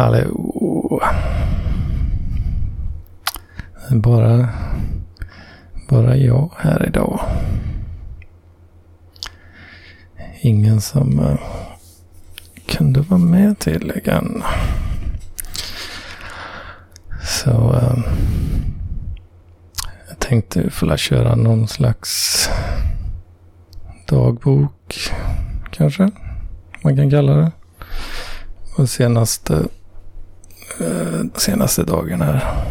Hallå. Bara, bara jag här idag. Ingen som uh, kunde vara med tydligen. Så uh, jag tänkte få köra någon slags dagbok kanske man kan kalla det. Och senaste, Eh, senaste dagen här.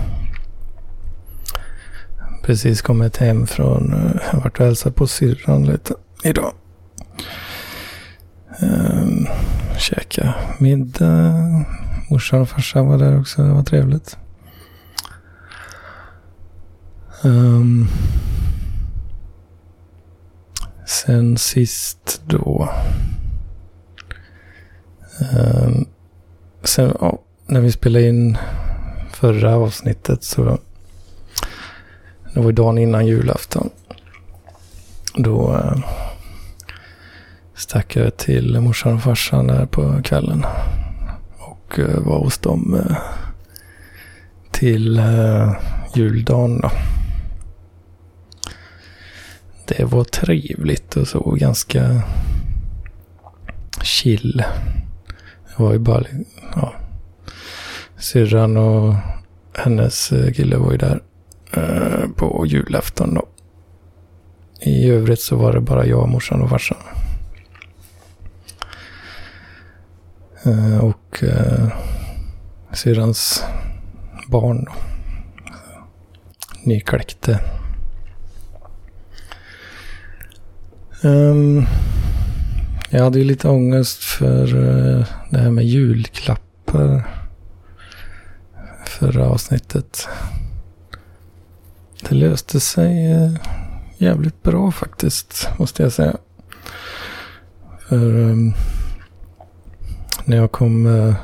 Precis kommit hem från, jag har varit och hälsat på syrran lite idag. Ehm, käka middag. Morsan och farsan var där också. Det var trevligt. Um, sen sist då. Um, sen oh, när vi spelade in förra avsnittet så. Det var dagen innan julafton. Då. Eh, stack jag till morsan och farsan där på kvällen. Och eh, var hos dem eh, till juldagen då. Det var trevligt och så ganska chill. Det var ju bara, ja. Syrran och hennes eh, kille var ju där eh, på julafton då. I övrigt så var det bara jag, morsan och farsan. Eh, och syrrans barn. Då. Nykläckte. Um, ehm, jag hade ju lite ångest för det här med julklappar. Förra avsnittet. Det löste sig eh, jävligt bra faktiskt, måste jag säga. För um, när jag kom, uh,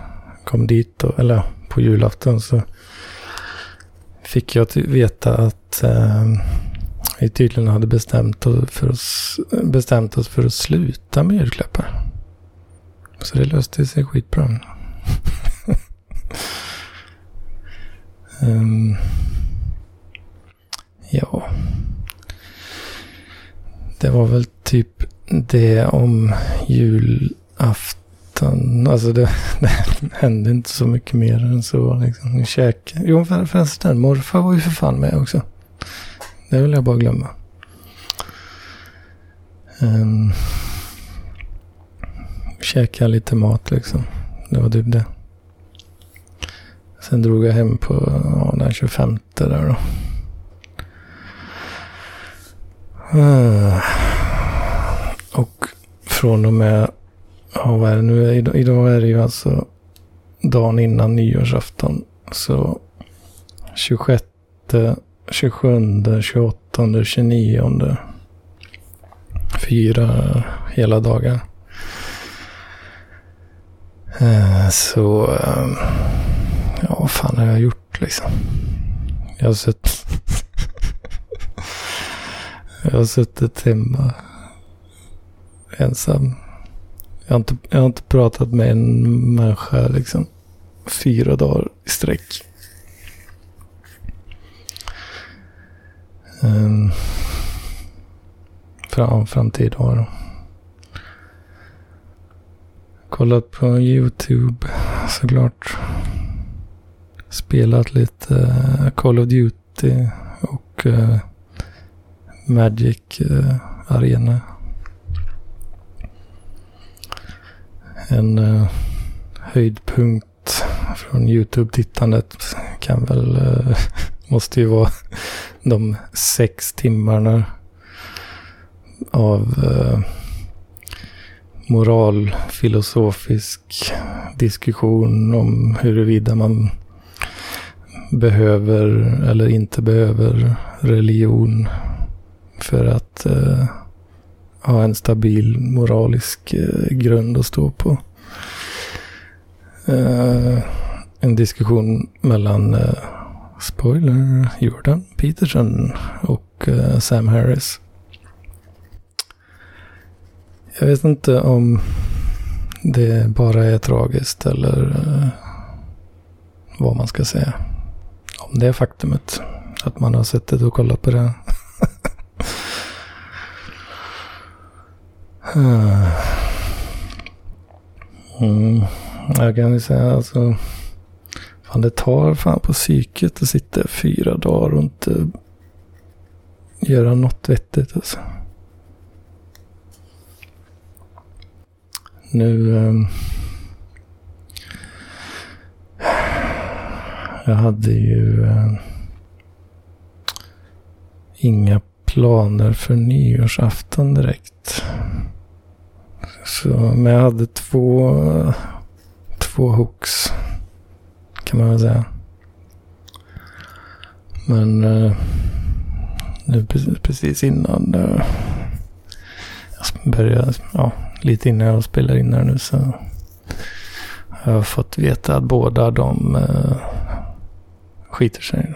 kom dit, då, eller på julafton, så fick jag veta att ehm, vi tydligen hade bestämt, för oss, bestämt oss för att sluta med julklappar. Så det löste sig skitbra. um, ja. Det var väl typ det om julafton. Alltså det, det hände inte så mycket mer än så. Liksom. Käk. Jo förresten, morfar var ju för fan med också. Det vill jag bara glömma. Ehm, um, käka lite mat liksom. Det var typ det. Sen drog jag hem på ja, den 25 där då. Uh, från och med, ja vad är det nu? Idag, är det ju alltså dagen innan nyårsafton. Så 26 27, 28, 29. Fyra hela dagar. Eh, så, ehm, ja vad fan har jag gjort liksom? Jag har suttit... jag har suttit hemma ensam. Jag har, inte, jag har inte pratat med en människa liksom fyra dagar i sträck. Ehm, um, fram, framtid har. Kollat på YouTube såklart. Spelat lite uh, Call of Duty och uh, Magic uh, Arena. En uh, höjdpunkt från YouTube-tittandet kan väl, eh, måste ju vara de sex timmarna av eh, moralfilosofisk diskussion om huruvida man behöver eller inte behöver religion för att eh, ha en stabil moralisk eh, grund att stå på. Eh, en diskussion mellan eh, spoiler, Jordan Peterson och uh, Sam Harris. Jag vet inte om det bara är tragiskt eller vad man ska säga. Om det faktumet att man har suttit och kollat på det. Eh. mm. Jag kan ju säga alltså. Fan det tar fan på psyket att sitta fyra dagar och inte göra något vettigt alltså. Nu. Eh, jag hade ju eh, inga planer för nyårsafton direkt. Så, men jag hade två, två hooks kan man väl säga. Men eh, nu precis innan eh, jag började, ja, lite innan jag spelar in här nu så har jag fått veta att båda de eh, skiter sig.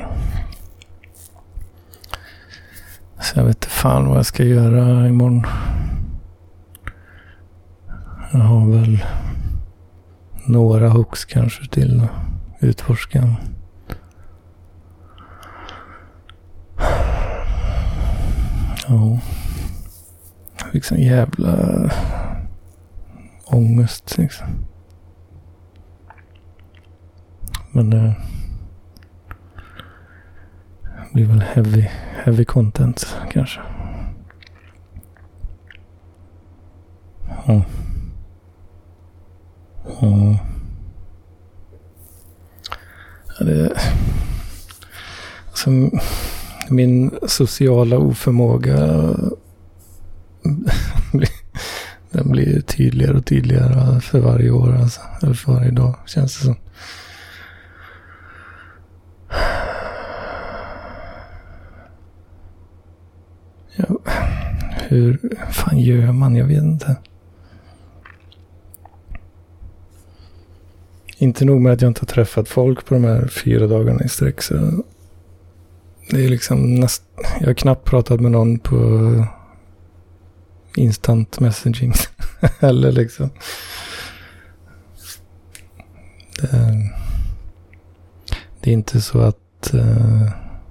Så jag vet inte fan vad jag ska göra imorgon. Jag har väl några hooks kanske till att utforska. Ja. Jag fick sån jävla ångest liksom. Men eh, det blir väl heavy, heavy content kanske. Mm. Ja, det, alltså, min sociala oförmåga den blir tydligare och tydligare för varje år. Alltså, eller för varje dag känns det som. Ja, hur fan gör man? Jag vet inte. Inte nog med att jag inte har träffat folk på de här fyra dagarna i sträck. Så det är liksom näst, jag har knappt pratat med någon på instant messaging. Eller liksom. Det, det, är inte så att uh,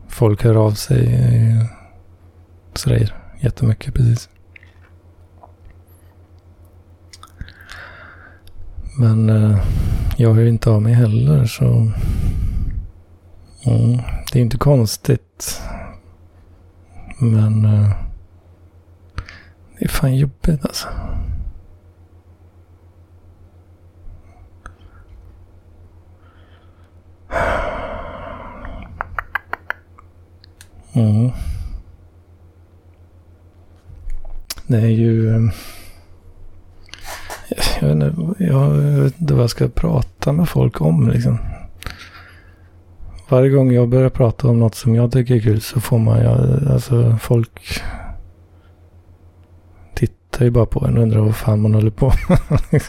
folk hör av sig uh, sådär jättemycket precis. Men eh, jag hör inte av mig heller så mm, det är inte konstigt. Men Eh, det är fan jobbigt alltså. Mm. Det är ju... Eh, jag vet, inte, jag vet inte vad jag ska prata med folk om liksom. Varje gång jag börjar prata om något som jag tycker är kul så får man, ju. alltså folk tittar ju bara på en och undrar vad fan man håller på med.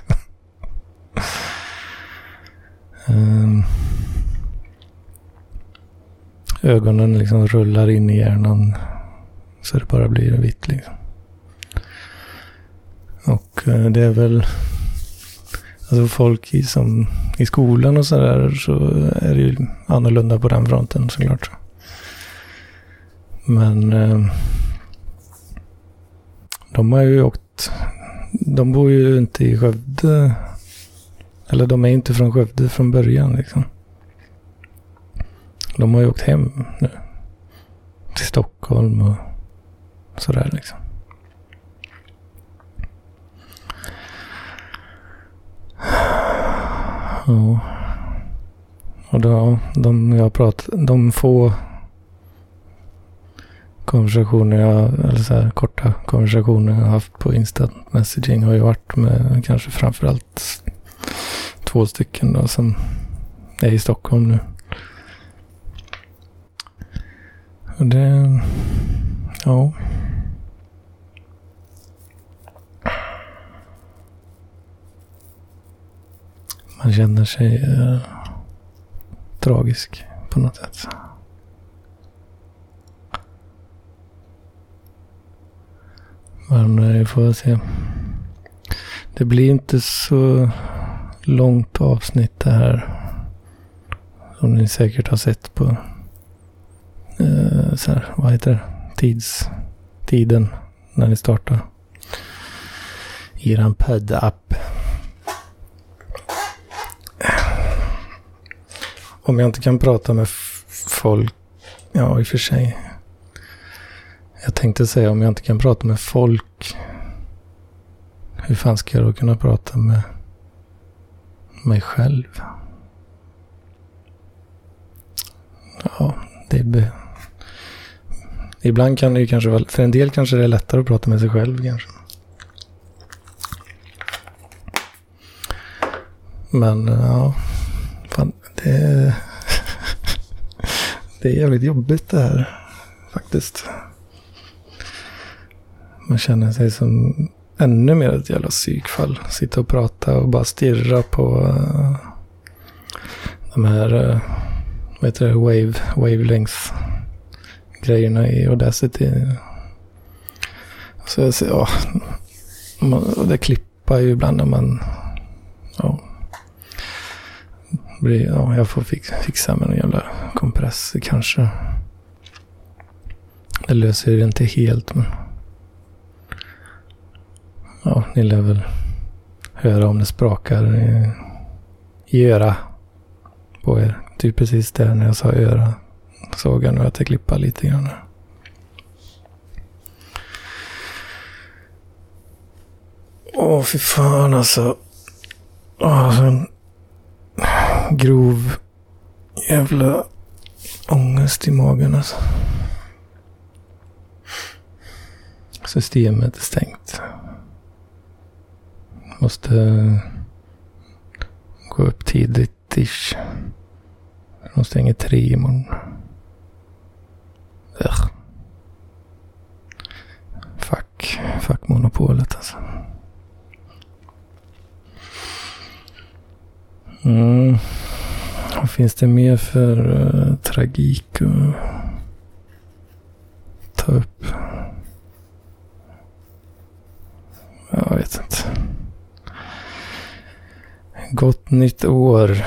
um, ögonen liksom rullar in i hjärnan så det bara blir vitt liksom. Och eh, det är väl Alltså folk i, som, i skolan och sådär så är det ju annorlunda på den fronten såklart. Men eh, de har ju åkt. De bor ju inte i Skövde. Eller de är inte från Skövde från början liksom. De har ju åkt hem nu. Till Stockholm och sådär liksom. Ja. Och då, de jag pratat, de få konversationer jag, eller så här korta konversationer jag har haft på instant messaging har ju varit med kanske framförallt två stycken då som är i Stockholm nu. Och det, ja. Man känner sig eh, tragisk på något sätt. Men eh, vi får se. Det blir inte så långt avsnitt det här. Som ni säkert har sett på eh, så här, vad heter det? Tids, tiden när ni startar. I er podd-app. Om jag inte kan prata med folk. Ja, i och för sig. Jag tänkte säga om jag inte kan prata med folk. Hur fan ska jag då kunna prata med mig själv? Ja, det är... Ibland kan det ju kanske vara... För en del kanske det är lättare att prata med sig själv kanske. Men ja, fan, det är det är jävligt jobbigt det här faktiskt. Man känner sig som ännu mer ett jävla psykfall. Sitta och prata och bara stirra på uh, de här, uh, vad heter det, wave, wavelengths grejerna i Audacity. Så, så ja, man, det klippar ju ibland när man, ja, blir, ja jag får fixa med en jävla kompressor kanske. Det löser det inte helt men ja, ni lär väl höra om det sprakar i, i öra på er. Typ precis där när jag sa öra såg jag nu att det klippar lite grann. Åh, fy fan alltså. Åh, alltså grov jävla ångest i magen alltså. Systemet är stängt. Måste gå upp tidigt ish. De stänger tre imorgon. Ugh. Fuck. Fuck monopolet alltså. Mm. Finns det mer för uh, tragik att ta upp? Jag vet inte. Gott nytt år.